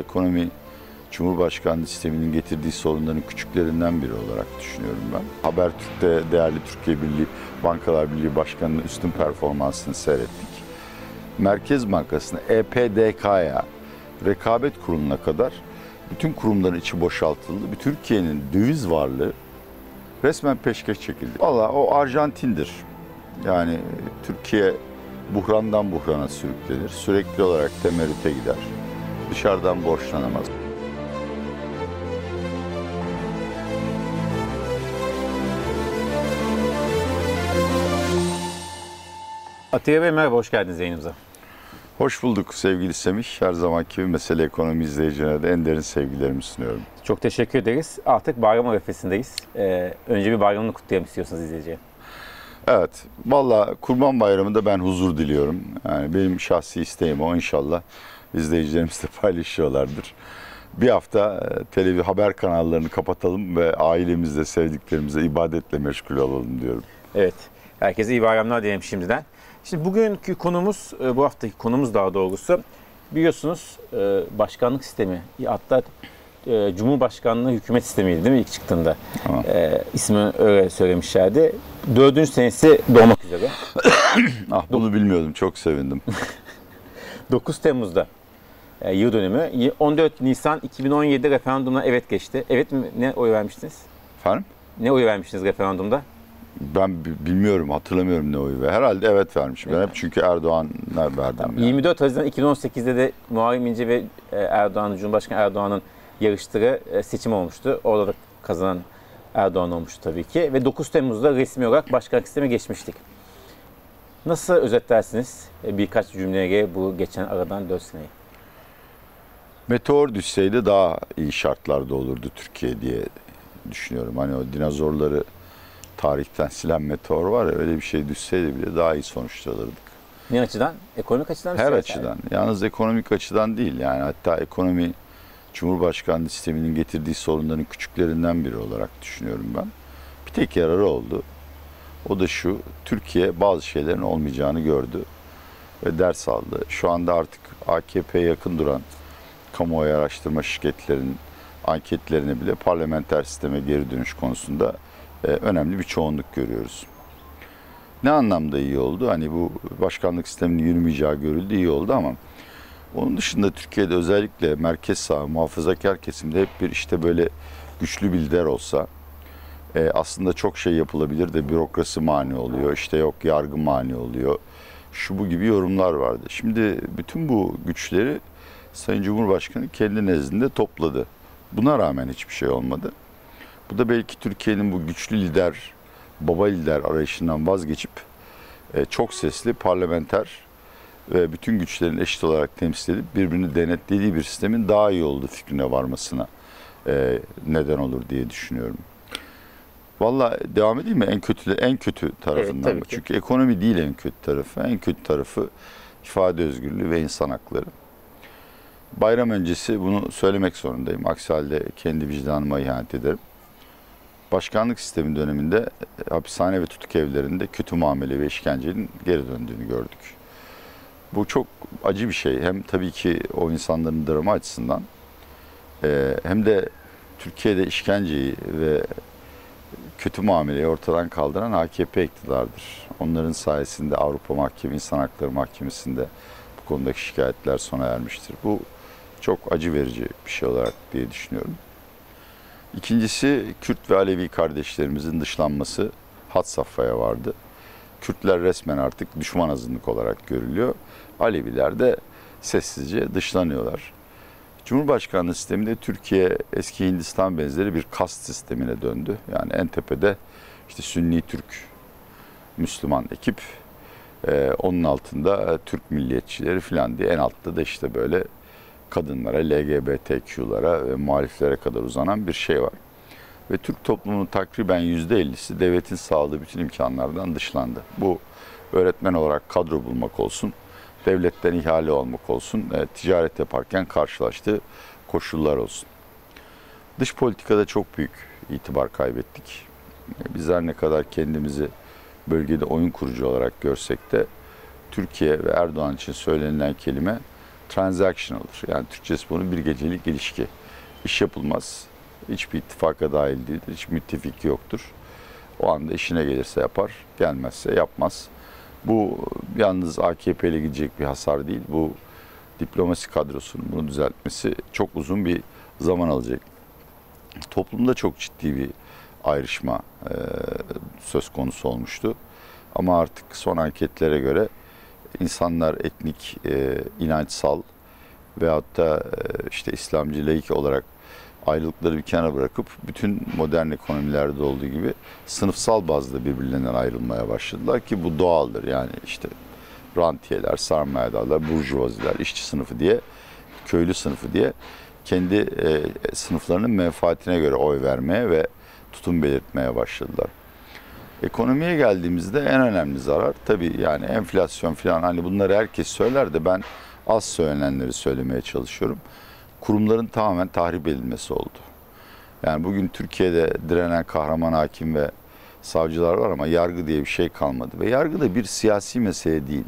Ekonomi Cumhurbaşkanlığı sisteminin getirdiği sorunların küçüklerinden biri olarak düşünüyorum ben. Habertürk'te değerli Türkiye Birliği Bankalar Birliği Başkanı'nın üstün performansını seyrettik. Merkez Bankası'na, EPDK'ya, rekabet kuruluna kadar bütün kurumların içi boşaltıldı. Türkiye'nin döviz varlığı resmen peşkeş çekildi. Valla o Arjantin'dir. Yani Türkiye buhrandan buhrana sürüklenir. Sürekli olarak temerrüte gider. Dışarıdan borçlanamaz. Atiye Bey merhaba, hoş geldiniz yayınımıza. Hoş bulduk sevgili Semih. Her zamanki gibi mesele ekonomi izleyicilerine de en derin sevgilerimi sunuyorum. Çok teşekkür ederiz. Artık bayram arifesindeyiz. Ee, önce bir bayramını kutlayalım istiyorsanız izleyiciye. Evet, valla Kurban Bayramı'nda ben huzur diliyorum. Yani benim şahsi isteğim o inşallah izleyicilerimiz de paylaşıyorlardır. Bir hafta e, televizyon haber kanallarını kapatalım ve ailemizle, sevdiklerimize ibadetle meşgul olalım diyorum. Evet, herkese iyi bayramlar diyelim şimdiden. Şimdi bugünkü konumuz, e, bu haftaki konumuz daha doğrusu biliyorsunuz e, başkanlık sistemi, hatta Cumhurbaşkanlığı hükümet sistemiydi değil mi ilk çıktığında? Tamam. E, ismi öyle söylemişlerdi. Dördüncü senesi doğmak üzere. Ah bunu bilmiyordum, çok sevindim. 9 Temmuz'da e, yıl dönümü. 14 Nisan 2017'de referandumla evet geçti. Evet mi? Ne oy vermiştiniz? Efendim? Ne oy vermiştiniz referandumda? Ben bi- bilmiyorum, hatırlamıyorum ne oyu herhalde evet vermişim. Ben hep çünkü Erdoğan'a verdim. yani. 24 Haziran 2018'de de Muharrem İnce ve e, Erdoğan, Cumhurbaşkanı Erdoğan'ın yarıştığı e, seçim olmuştu. Orada da kazanan Erdoğan olmuştu tabii ki. Ve 9 Temmuz'da resmi olarak başkanlık sisteme geçmiştik. Nasıl özetlersiniz birkaç cümleye bu geçen aradan 4 seneyi? Meteor düşseydi daha iyi şartlarda olurdu Türkiye diye düşünüyorum. Hani o dinozorları tarihten silen meteor var ya öyle bir şey düşseydi bile daha iyi sonuçlar alırdık. Ne açıdan? Ekonomik açıdan mı? Her açıdan. Yalnız ekonomik açıdan değil yani hatta ekonomi Cumhurbaşkanlığı sisteminin getirdiği sorunların küçüklerinden biri olarak düşünüyorum ben. Bir tek yararı oldu. O da şu, Türkiye bazı şeylerin olmayacağını gördü ve ders aldı. Şu anda artık AKP'ye yakın duran kamuoyu araştırma şirketlerinin anketlerine bile parlamenter sisteme geri dönüş konusunda e, önemli bir çoğunluk görüyoruz. Ne anlamda iyi oldu? Hani bu başkanlık sisteminin yürümeyeceği görüldü iyi oldu ama onun dışında Türkiye'de özellikle merkez sağ muhafazakar kesimde hep bir işte böyle güçlü bir lider olsa e, aslında çok şey yapılabilir de bürokrasi mani oluyor. işte yok yargı mani oluyor. Şu bu gibi yorumlar vardı. Şimdi bütün bu güçleri Sayın Cumhurbaşkanı kendi nezdinde topladı. Buna rağmen hiçbir şey olmadı. Bu da belki Türkiye'nin bu güçlü lider, baba lider arayışından vazgeçip e, çok sesli parlamenter ve bütün güçlerin eşit olarak temsil edip birbirini denetlediği bir sistemin daha iyi olduğu fikrine varmasına e, neden olur diye düşünüyorum. Valla devam edeyim mi? En kötü en kötü tarafından tabii mı? Çünkü ekonomi değil en kötü tarafı. En kötü tarafı ifade özgürlüğü ve insan hakları. Bayram öncesi bunu söylemek zorundayım. Aksi halde kendi vicdanıma ihanet ederim. Başkanlık sistemi döneminde e, hapishane ve tutuk evlerinde kötü muamele ve işkencenin geri döndüğünü gördük. Bu çok acı bir şey. Hem tabii ki o insanların dramı açısından e, hem de Türkiye'de işkenceyi ve kötü muameleyi ortadan kaldıran AKP iktidardır. Onların sayesinde Avrupa Mahkeme İnsan Hakları Mahkemesi'nde bu konudaki şikayetler sona ermiştir. Bu çok acı verici bir şey olarak diye düşünüyorum. İkincisi Kürt ve Alevi kardeşlerimizin dışlanması had safhaya vardı. Kürtler resmen artık düşman azınlık olarak görülüyor. Aleviler de sessizce dışlanıyorlar. Cumhurbaşkanlığı sisteminde Türkiye eski Hindistan benzeri bir kast sistemine döndü. Yani en tepede işte Sünni Türk Müslüman ekip, onun altında Türk milliyetçileri falan diye en altta da işte böyle kadınlara, LGBTQ'lara ve muhaliflere kadar uzanan bir şey var. Ve Türk toplumunun takriben %50'si devletin sağladığı bütün imkanlardan dışlandı. Bu öğretmen olarak kadro bulmak olsun, devletten ihale olmak olsun, e, ticaret yaparken karşılaştığı koşullar olsun. Dış politikada çok büyük itibar kaybettik. E, Bizler ne kadar kendimizi bölgede oyun kurucu olarak görsek de Türkiye ve Erdoğan için söylenilen kelime transactional'dır. Yani Türkçesi bunun bir gecelik ilişki. İş yapılmaz. Hiçbir ittifaka dahil değildir. Hiç müttefiki yoktur. O anda işine gelirse yapar, gelmezse yapmaz. Bu yalnız AKP ile gidecek bir hasar değil. Bu diplomasi kadrosunun bunu düzeltmesi çok uzun bir zaman alacak. Toplumda çok ciddi bir ayrışma e, söz konusu olmuştu. Ama artık son anketlere göre insanlar etnik, e, inançsal veyahut da e, işte İslamcı, laik olarak ayrılıkları bir kenara bırakıp bütün modern ekonomilerde olduğu gibi sınıfsal bazda birbirlerinden ayrılmaya başladılar ki bu doğaldır. Yani işte rantiyeler, sarmayadarlar, burjuvaziler, işçi sınıfı diye, köylü sınıfı diye kendi e, sınıflarının menfaatine göre oy vermeye ve tutum belirtmeye başladılar. Ekonomiye geldiğimizde en önemli zarar tabii yani enflasyon falan hani bunları herkes söyler de ben az söylenenleri söylemeye çalışıyorum. Kurumların tamamen tahrip edilmesi oldu. Yani bugün Türkiye'de direnen kahraman hakim ve savcılar var ama yargı diye bir şey kalmadı. Ve yargı da bir siyasi mesele değil.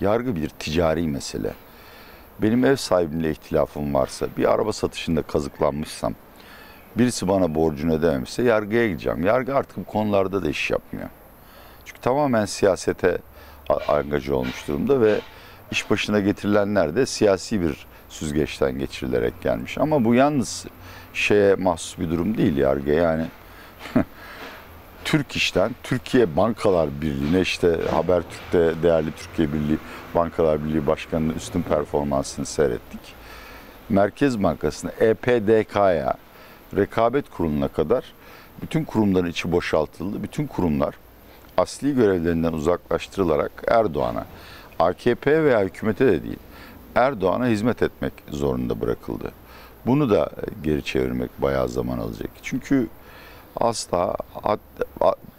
Yargı bir ticari mesele. Benim ev sahibimle ihtilafım varsa, bir araba satışında kazıklanmışsam, birisi bana borcunu ödememişse yargıya gideceğim. Yargı artık bu konularda da iş yapmıyor. Çünkü tamamen siyasete a- angaja olmuş durumda ve iş başına getirilenler de siyasi bir süzgeçten geçirilerek gelmiş. Ama bu yalnız şeye mahsus bir durum değil yargı yani. Türk İş'ten Türkiye Bankalar Birliği'ne işte Habertürk'te değerli Türkiye Birliği Bankalar Birliği Başkanı'nın üstün performansını seyrettik. Merkez Bankası'na, EPDK'ya, Rekabet Kurulu'na kadar bütün kurumların içi boşaltıldı. Bütün kurumlar asli görevlerinden uzaklaştırılarak Erdoğan'a, AKP veya hükümete de değil, Erdoğan'a hizmet etmek zorunda bırakıldı. Bunu da geri çevirmek bayağı zaman alacak. Çünkü asla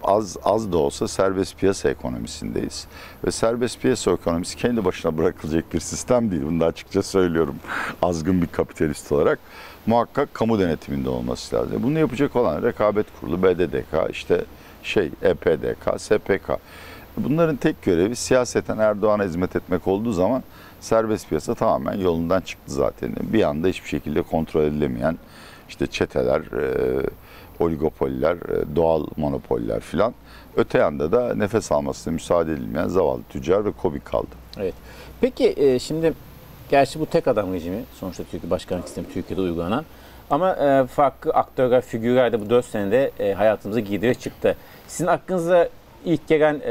az az da olsa serbest piyasa ekonomisindeyiz. Ve serbest piyasa ekonomisi kendi başına bırakılacak bir sistem değil. Bunu da açıkça söylüyorum azgın bir kapitalist olarak. Muhakkak kamu denetiminde olması lazım. Bunu yapacak olan rekabet kurulu, BDDK, işte şey EPDK, SPK. Bunların tek görevi siyaseten Erdoğan'a hizmet etmek olduğu zaman serbest piyasa tamamen yolundan çıktı zaten. Bir anda hiçbir şekilde kontrol edilemeyen işte çeteler, e, oligopoliler, e, doğal monopoller filan. Öte yanda da nefes almasına müsaade edilmeyen zavallı tüccar ve kobi kaldı. Evet. Peki e, şimdi gerçi bu tek adam rejimi sonuçta Türkiye başkanlık sistemi Türkiye'de uygulanan ama e, farklı aktörler, figürler de bu 4 senede hayatımıza girdi ve çıktı. Sizin aklınıza ilk gelen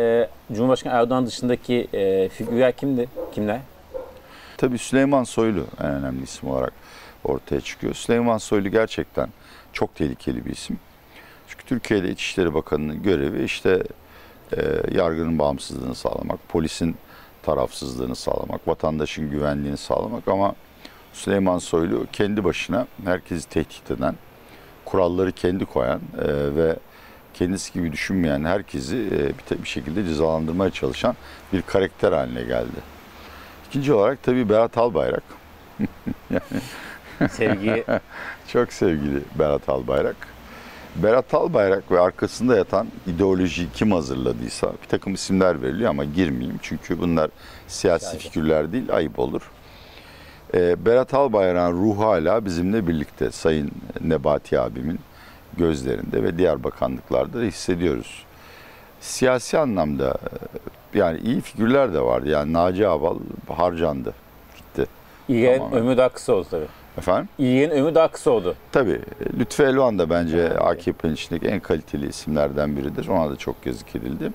Cumhurbaşkanı Erdoğan dışındaki figürler kimdi? Kimler? Tabii Süleyman Soylu en önemli isim olarak ortaya çıkıyor. Süleyman Soylu gerçekten çok tehlikeli bir isim. Çünkü Türkiye'de İçişleri Bakanı'nın görevi işte e, yargının bağımsızlığını sağlamak, polisin tarafsızlığını sağlamak, vatandaşın güvenliğini sağlamak ama Süleyman Soylu kendi başına herkesi tehdit eden, kuralları kendi koyan e, ve kendisi gibi düşünmeyen herkesi e, bir, bir şekilde cezalandırmaya çalışan bir karakter haline geldi. İkinci olarak tabii Berat Albayrak. Sevgi Çok sevgili Berat Albayrak. Berat Albayrak ve arkasında yatan ideolojiyi kim hazırladıysa bir takım isimler veriliyor ama girmeyeyim. Çünkü bunlar siyasi Aynen. figürler değil, ayıp olur. Ee, Berat Albayrak'ın ruhu hala bizimle birlikte Sayın Nebati abimin gözlerinde ve diğer bakanlıklarda da hissediyoruz. Siyasi anlamda e, yani iyi figürler de vardı. Yani Naci Aval harcandı, gitti. Ömrü daha kısa oldu tabii. Efendim? İlgen ömrü daha kısa oldu. Tabii. Lütfü Elvan da bence Evet. AKP'nin içindeki en kaliteli isimlerden biridir. Ona da çok yazık edildi.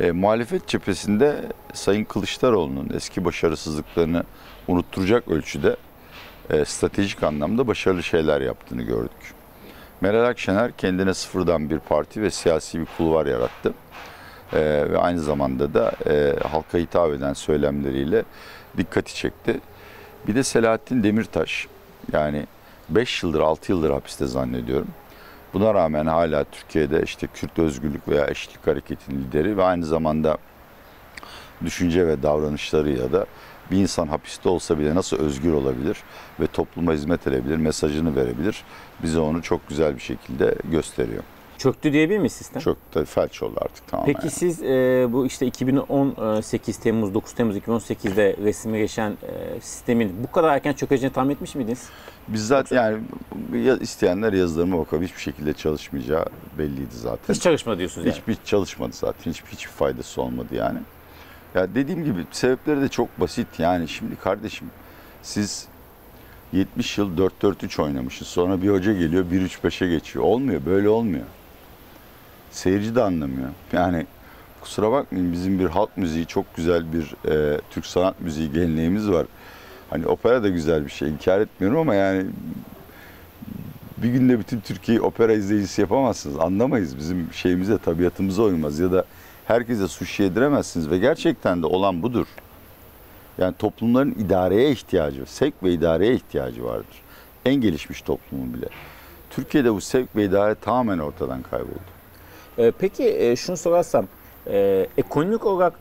E, muhalefet cephesinde Sayın Kılıçdaroğlu'nun eski başarısızlıklarını unutturacak ölçüde e, stratejik anlamda başarılı şeyler yaptığını gördük. Meral Akşener kendine sıfırdan bir parti ve siyasi bir kulvar yarattı. E, ve aynı zamanda da e, halka hitap eden söylemleriyle dikkati çekti. Bir de Selahattin Demirtaş yani 5 yıldır 6 yıldır hapiste zannediyorum. Buna rağmen hala Türkiye'de işte Kürt Özgürlük veya Eşitlik Hareketi'nin lideri ve aynı zamanda düşünce ve davranışlarıyla da bir insan hapiste olsa bile nasıl özgür olabilir ve topluma hizmet edebilir, mesajını verebilir. Bize onu çok güzel bir şekilde gösteriyor. Çöktü diyebilir miyiz sistem? Çok da felç oldu artık tamamen. Peki siz e, bu işte 2018 Temmuz, 9 Temmuz 2018'de resmileşen e, sistemin bu kadar erken çökeceğini tahmin etmiş miydiniz? Biz zaten yani ya- isteyenler yazılarıma bakıp hiçbir şekilde çalışmayacağı belliydi zaten. Hiç çalışma diyorsunuz yani. Hiçbir çalışmadı zaten. Hiçbir, hiçbir faydası olmadı yani. Ya dediğim gibi sebepleri de çok basit. Yani şimdi kardeşim siz 70 yıl 4-4-3 oynamışsınız. Sonra bir hoca geliyor 1-3-5'e geçiyor. Olmuyor. Böyle olmuyor. Seyirci de anlamıyor. Yani kusura bakmayın bizim bir halk müziği çok güzel bir e, Türk sanat müziği geleneğimiz var. Hani opera da güzel bir şey. inkar etmiyorum ama yani bir günde bütün Türkiye'yi opera izleyicisi yapamazsınız. Anlamayız. Bizim şeyimize, tabiatımıza uymaz. Ya da herkese sushi yediremezsiniz. Ve gerçekten de olan budur. Yani toplumların idareye ihtiyacı, sevk ve idareye ihtiyacı vardır. En gelişmiş toplumun bile. Türkiye'de bu sevk ve idare tamamen ortadan kayboldu. E, peki e, şunu sorarsam, e, ekonomik olarak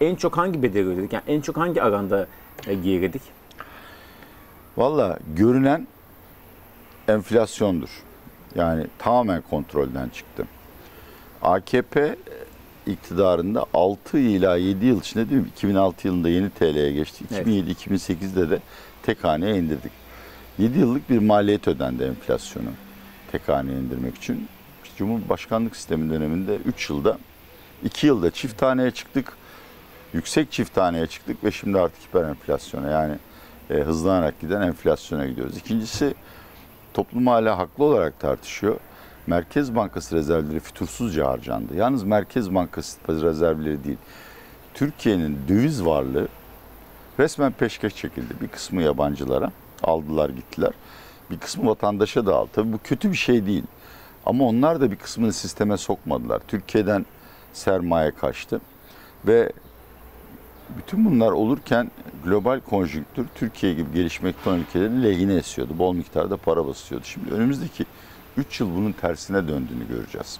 en çok hangi bedeli ödedik? Yani en çok hangi alanda e, gerildik? Valla görünen enflasyondur. Yani tamamen kontrolden çıktı. AKP iktidarında 6 ila 7 yıl içinde değil mi? 2006 yılında yeni TL'ye geçti. Evet. 2007-2008'de de tek haneye indirdik. 7 yıllık bir maliyet ödendi enflasyonu tek haneye indirmek için. Cumhurbaşkanlık sistemi döneminde 3 yılda 2 yılda çift haneye çıktık. Yüksek çift haneye çıktık ve şimdi artık hiper enflasyona yani e, hızlanarak giden enflasyona gidiyoruz. İkincisi toplum hala haklı olarak tartışıyor. Merkez Bankası rezervleri fütursuzca harcandı. Yalnız Merkez Bankası rezervleri değil. Türkiye'nin döviz varlığı resmen peşkeş çekildi. Bir kısmı yabancılara aldılar gittiler. Bir kısmı vatandaşa da aldı. Tabii bu kötü bir şey değil. Ama onlar da bir kısmını sisteme sokmadılar. Türkiye'den sermaye kaçtı. Ve bütün bunlar olurken global konjüktür Türkiye gibi gelişmekte olan ülkelerin lehine esiyordu. Bol miktarda para basıyordu. Şimdi önümüzdeki 3 yıl bunun tersine döndüğünü göreceğiz.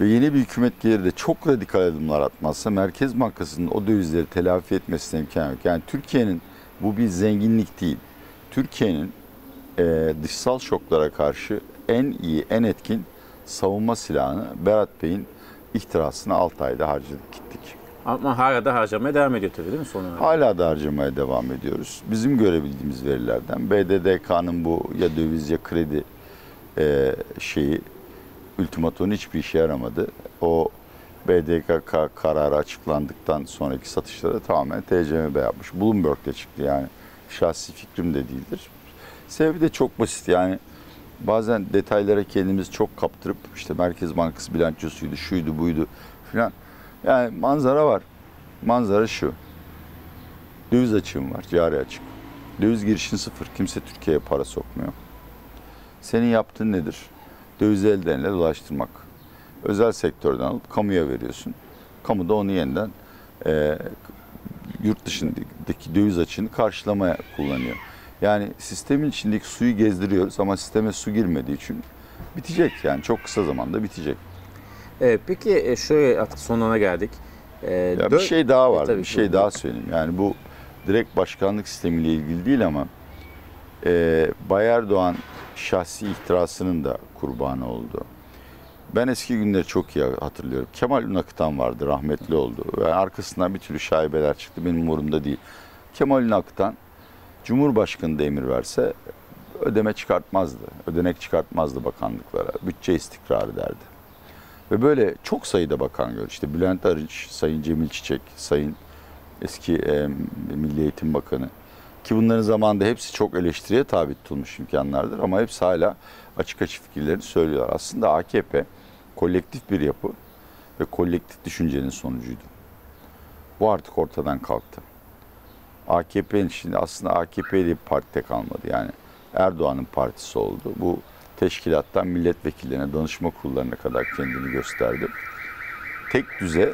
Ve yeni bir hükümet gelir de çok radikal adımlar atmazsa Merkez Bankası'nın o dövizleri telafi etmesine imkan yok. Yani Türkiye'nin bu bir zenginlik değil. Türkiye'nin e, dışsal şoklara karşı en iyi, en etkin savunma silahını Berat Bey'in ihtirasını 6 ayda harcadık gittik. Ama hala da harcamaya devam ediyor tabii değil mi son olarak? Hala da harcamaya devam ediyoruz. Bizim görebildiğimiz verilerden BDDK'nın bu ya döviz ya kredi e, şeyi ultimatonu hiçbir işe yaramadı. O BDDK kararı açıklandıktan sonraki satışları tamamen TCMB yapmış. Bloomberg'de çıktı yani. Şahsi fikrim de değildir. Sebebi de çok basit yani bazen detaylara kendimizi çok kaptırıp işte Merkez Bankası bilançosuydu, şuydu, buydu filan. Yani manzara var. Manzara şu. Döviz açığım var, cari açık. Döviz girişin sıfır. Kimse Türkiye'ye para sokmuyor. Senin yaptığın nedir? Dövizi eldenle dolaştırmak. Özel sektörden alıp kamuya veriyorsun. Kamu da onu yeniden e, yurt dışındaki döviz açığını karşılamaya kullanıyor. Yani sistemin içindeki suyu gezdiriyoruz ama sisteme su girmediği için bitecek yani çok kısa zamanda bitecek. Evet, peki e, şöyle artık sonuna geldik. E, Ya bir şey daha E, var. tabii bir şey daha söyleyeyim. Yani bu direkt başkanlık sistemiyle ilgili değil ama e, Bay Erdoğan şahsi ihtirasının da kurbanı oldu. Ben eski günleri çok iyi hatırlıyorum. Kemal Ünakıtan vardı, rahmetli oldu. Ve arkasından bir türlü şaibeler çıktı. Benim umurumda değil. Kemal Ünakıtan Cumhurbaşkanı da verse ödeme çıkartmazdı. Ödenek çıkartmazdı bakanlıklara. Bütçe istikrarı derdi. Ve böyle çok sayıda bakan gör. İşte Bülent Arınç, Sayın Cemil Çiçek, Sayın eski e, Milli Eğitim Bakanı. Ki bunların zamanında hepsi çok eleştiriye tabi tutulmuş imkanlardır ama hepsi hala açık açık fikirlerini söylüyorlar. Aslında AKP kolektif bir yapı ve kolektif düşüncenin sonucuydu. Bu artık ortadan kalktı. AKP'nin şimdi aslında AKP diye bir partide kalmadı. Yani Erdoğan'ın partisi oldu. Bu teşkilattan milletvekillerine, danışma kurullarına kadar kendini gösterdi. Tek düze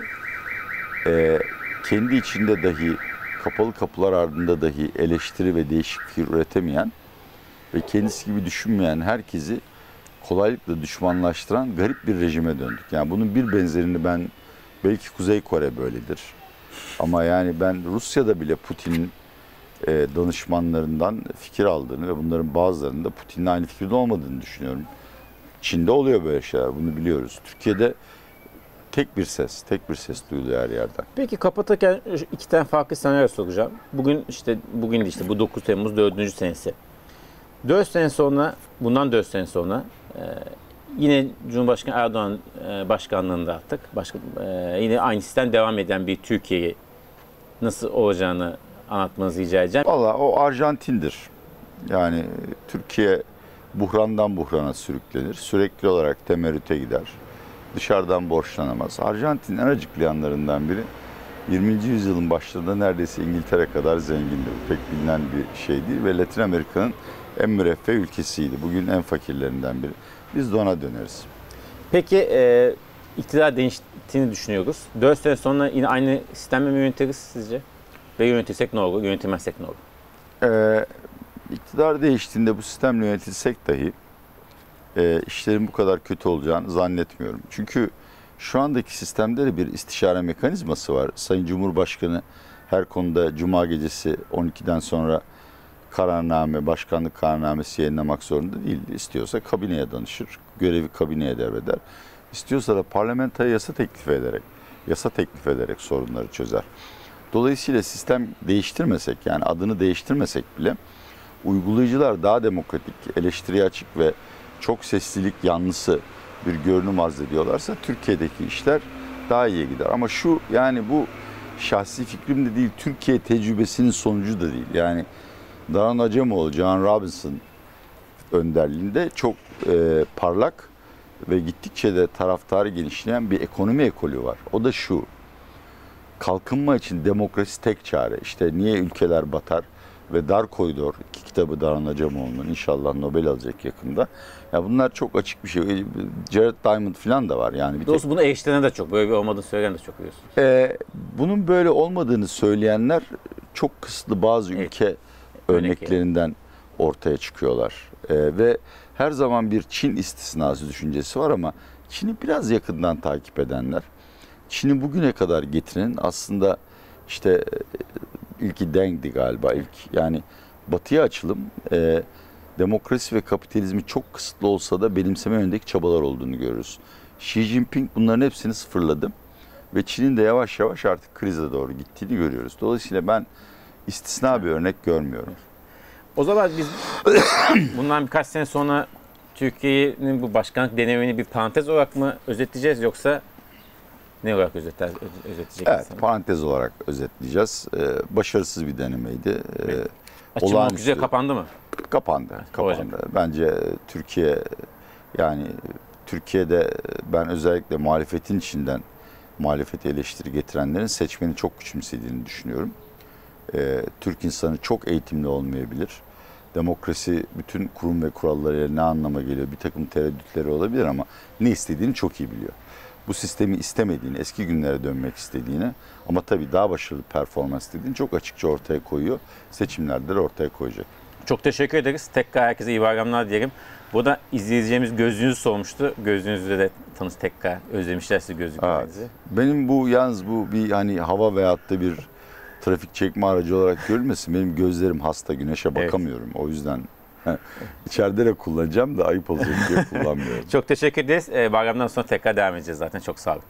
e, kendi içinde dahi kapalı kapılar ardında dahi eleştiri ve değişik fikir üretemeyen ve kendisi gibi düşünmeyen herkesi kolaylıkla düşmanlaştıran garip bir rejime döndük. Yani bunun bir benzerini ben belki Kuzey Kore böyledir. Ama yani ben Rusya'da bile Putin'in e, danışmanlarından fikir aldığını ve bunların bazılarının da Putin'le aynı fikirde olmadığını düşünüyorum. Çin'de oluyor böyle şeyler. Bunu biliyoruz. Türkiye'de tek bir ses, tek bir ses duyuluyor her yerden. Peki kapatırken iki tane farklı senaryo soracağım. Bugün işte bugün işte bu 9 Temmuz 4. senesi. 4 sene sonra, bundan 4 sene sonra e, yine Cumhurbaşkanı Erdoğan e, başkanlığında artık başka, e, yine aynı sistem devam eden bir Türkiye'yi nasıl olacağını anlatmanızı rica edeceğim. Valla o Arjantin'dir. Yani Türkiye buhrandan buhrana sürüklenir. Sürekli olarak temerrüte gider. Dışarıdan borçlanamaz. Arjantin en acıklayanlarından biri 20. yüzyılın başlarında neredeyse İngiltere kadar zengindi. Pek bilinen bir şey değil ve Latin Amerika'nın en müreffeh ülkesiydi. Bugün en fakirlerinden biri. Biz de ona döneriz. Peki e, iktidar değiştiğini düşünüyoruz. 4 sene sonra yine aynı sistemle mi yönetiriz sizce? Ve yönetirsek ne olur, yönetemezsek ne olur? Ee, iktidar değiştiğinde bu sistemle yönetilsek dahi e, işlerin bu kadar kötü olacağını zannetmiyorum. Çünkü şu andaki sistemde de bir istişare mekanizması var. Sayın Cumhurbaşkanı her konuda Cuma gecesi 12'den sonra kararname, başkanlık kararnamesi yayınlamak zorunda değil. İstiyorsa kabineye danışır, görevi kabineye devreder. İstiyorsa da parlamentoya yasa teklif ederek, yasa teklif ederek sorunları çözer. Dolayısıyla sistem değiştirmesek yani adını değiştirmesek bile uygulayıcılar daha demokratik, eleştiriye açık ve çok seslilik yanlısı bir görünüm arz ediyorlarsa Türkiye'deki işler daha iyiye gider. Ama şu yani bu şahsi fikrim de değil, Türkiye tecrübesinin sonucu da değil. Yani Daran Acemoğlu, John Robinson önderliğinde çok e, parlak ve gittikçe de taraftarı genişleyen bir ekonomi ekolü var. O da şu, kalkınma için demokrasi tek çare. İşte niye ülkeler batar ve Dar Koridor iki kitabı Daran Acemoğlu'nun inşallah Nobel alacak yakında. Ya bunlar çok açık bir şey. Jared Diamond falan da var yani. Bir tek- Doğrusu bunu eleştiren de çok, böyle bir olmadığını söyleyen de çok biliyorsunuz. Ee, bunun böyle olmadığını söyleyenler çok kısıtlı bazı Evet. ülke örneklerinden ortaya çıkıyorlar. Ee, ve her zaman bir Çin istisnası düşüncesi var ama Çin'i biraz yakından takip edenler, Çin'i bugüne kadar getiren aslında işte e, ilki Deng'di galiba ilk yani batıya açılım e, demokrasi ve kapitalizmi çok kısıtlı olsa da benimseme yönündeki çabalar olduğunu görürüz. Xi Jinping bunların hepsini sıfırladı ve Çin'in de yavaş yavaş artık krize doğru gittiğini görüyoruz. Dolayısıyla ben istisna bir örnek görmüyorum. O zaman biz bundan birkaç sene sonra Türkiye'nin bu başkanlık deneyimini bir parantez olarak mı özetleyeceğiz yoksa ne olarak özetler, özetleyecek Evet, insanlar? parantez olarak özetleyeceğiz. Ee, başarısız bir denemeydi. Ee, Açılmak olağanüstü. üzere kapandı mı? kapandı, kapandı. Bence Türkiye yani Türkiye'de ben özellikle muhalefetin içinden muhalefete eleştiri getirenlerin seçmeni çok küçümsediğini düşünüyorum. Ee, Türk insanı çok eğitimli olmayabilir. Demokrasi bütün kurum ve kurallarıyla ne anlama geliyor bir takım tereddütleri olabilir ama ne istediğini çok iyi biliyor. Bu sistemi istemediğini, eski günlere dönmek istediğini ama tabii daha başarılı performans istediğini çok açıkça ortaya koyuyor. Seçimlerde de ortaya koyacak. Çok teşekkür ederiz. Tekrar herkese iyi bayramlar diyelim. Burada izleyeceğimiz gözlüğünüzü sormuştu. Gözlüğünüzle de tanış tekrar özlemişler sizi gözlüklerinizi. Benim bu yalnız bu bir hani hava veyahut da bir trafik çekme aracı olarak görülmesin. Benim gözlerim hasta, güneşe Evet. bakamıyorum. O yüzden içeride de kullanacağım da ayıp olacak diye kullanmıyorum. Çok teşekkür ederiz. Ee, bayramdan sonra tekrar devam edeceğiz zaten. Çok sağ olun.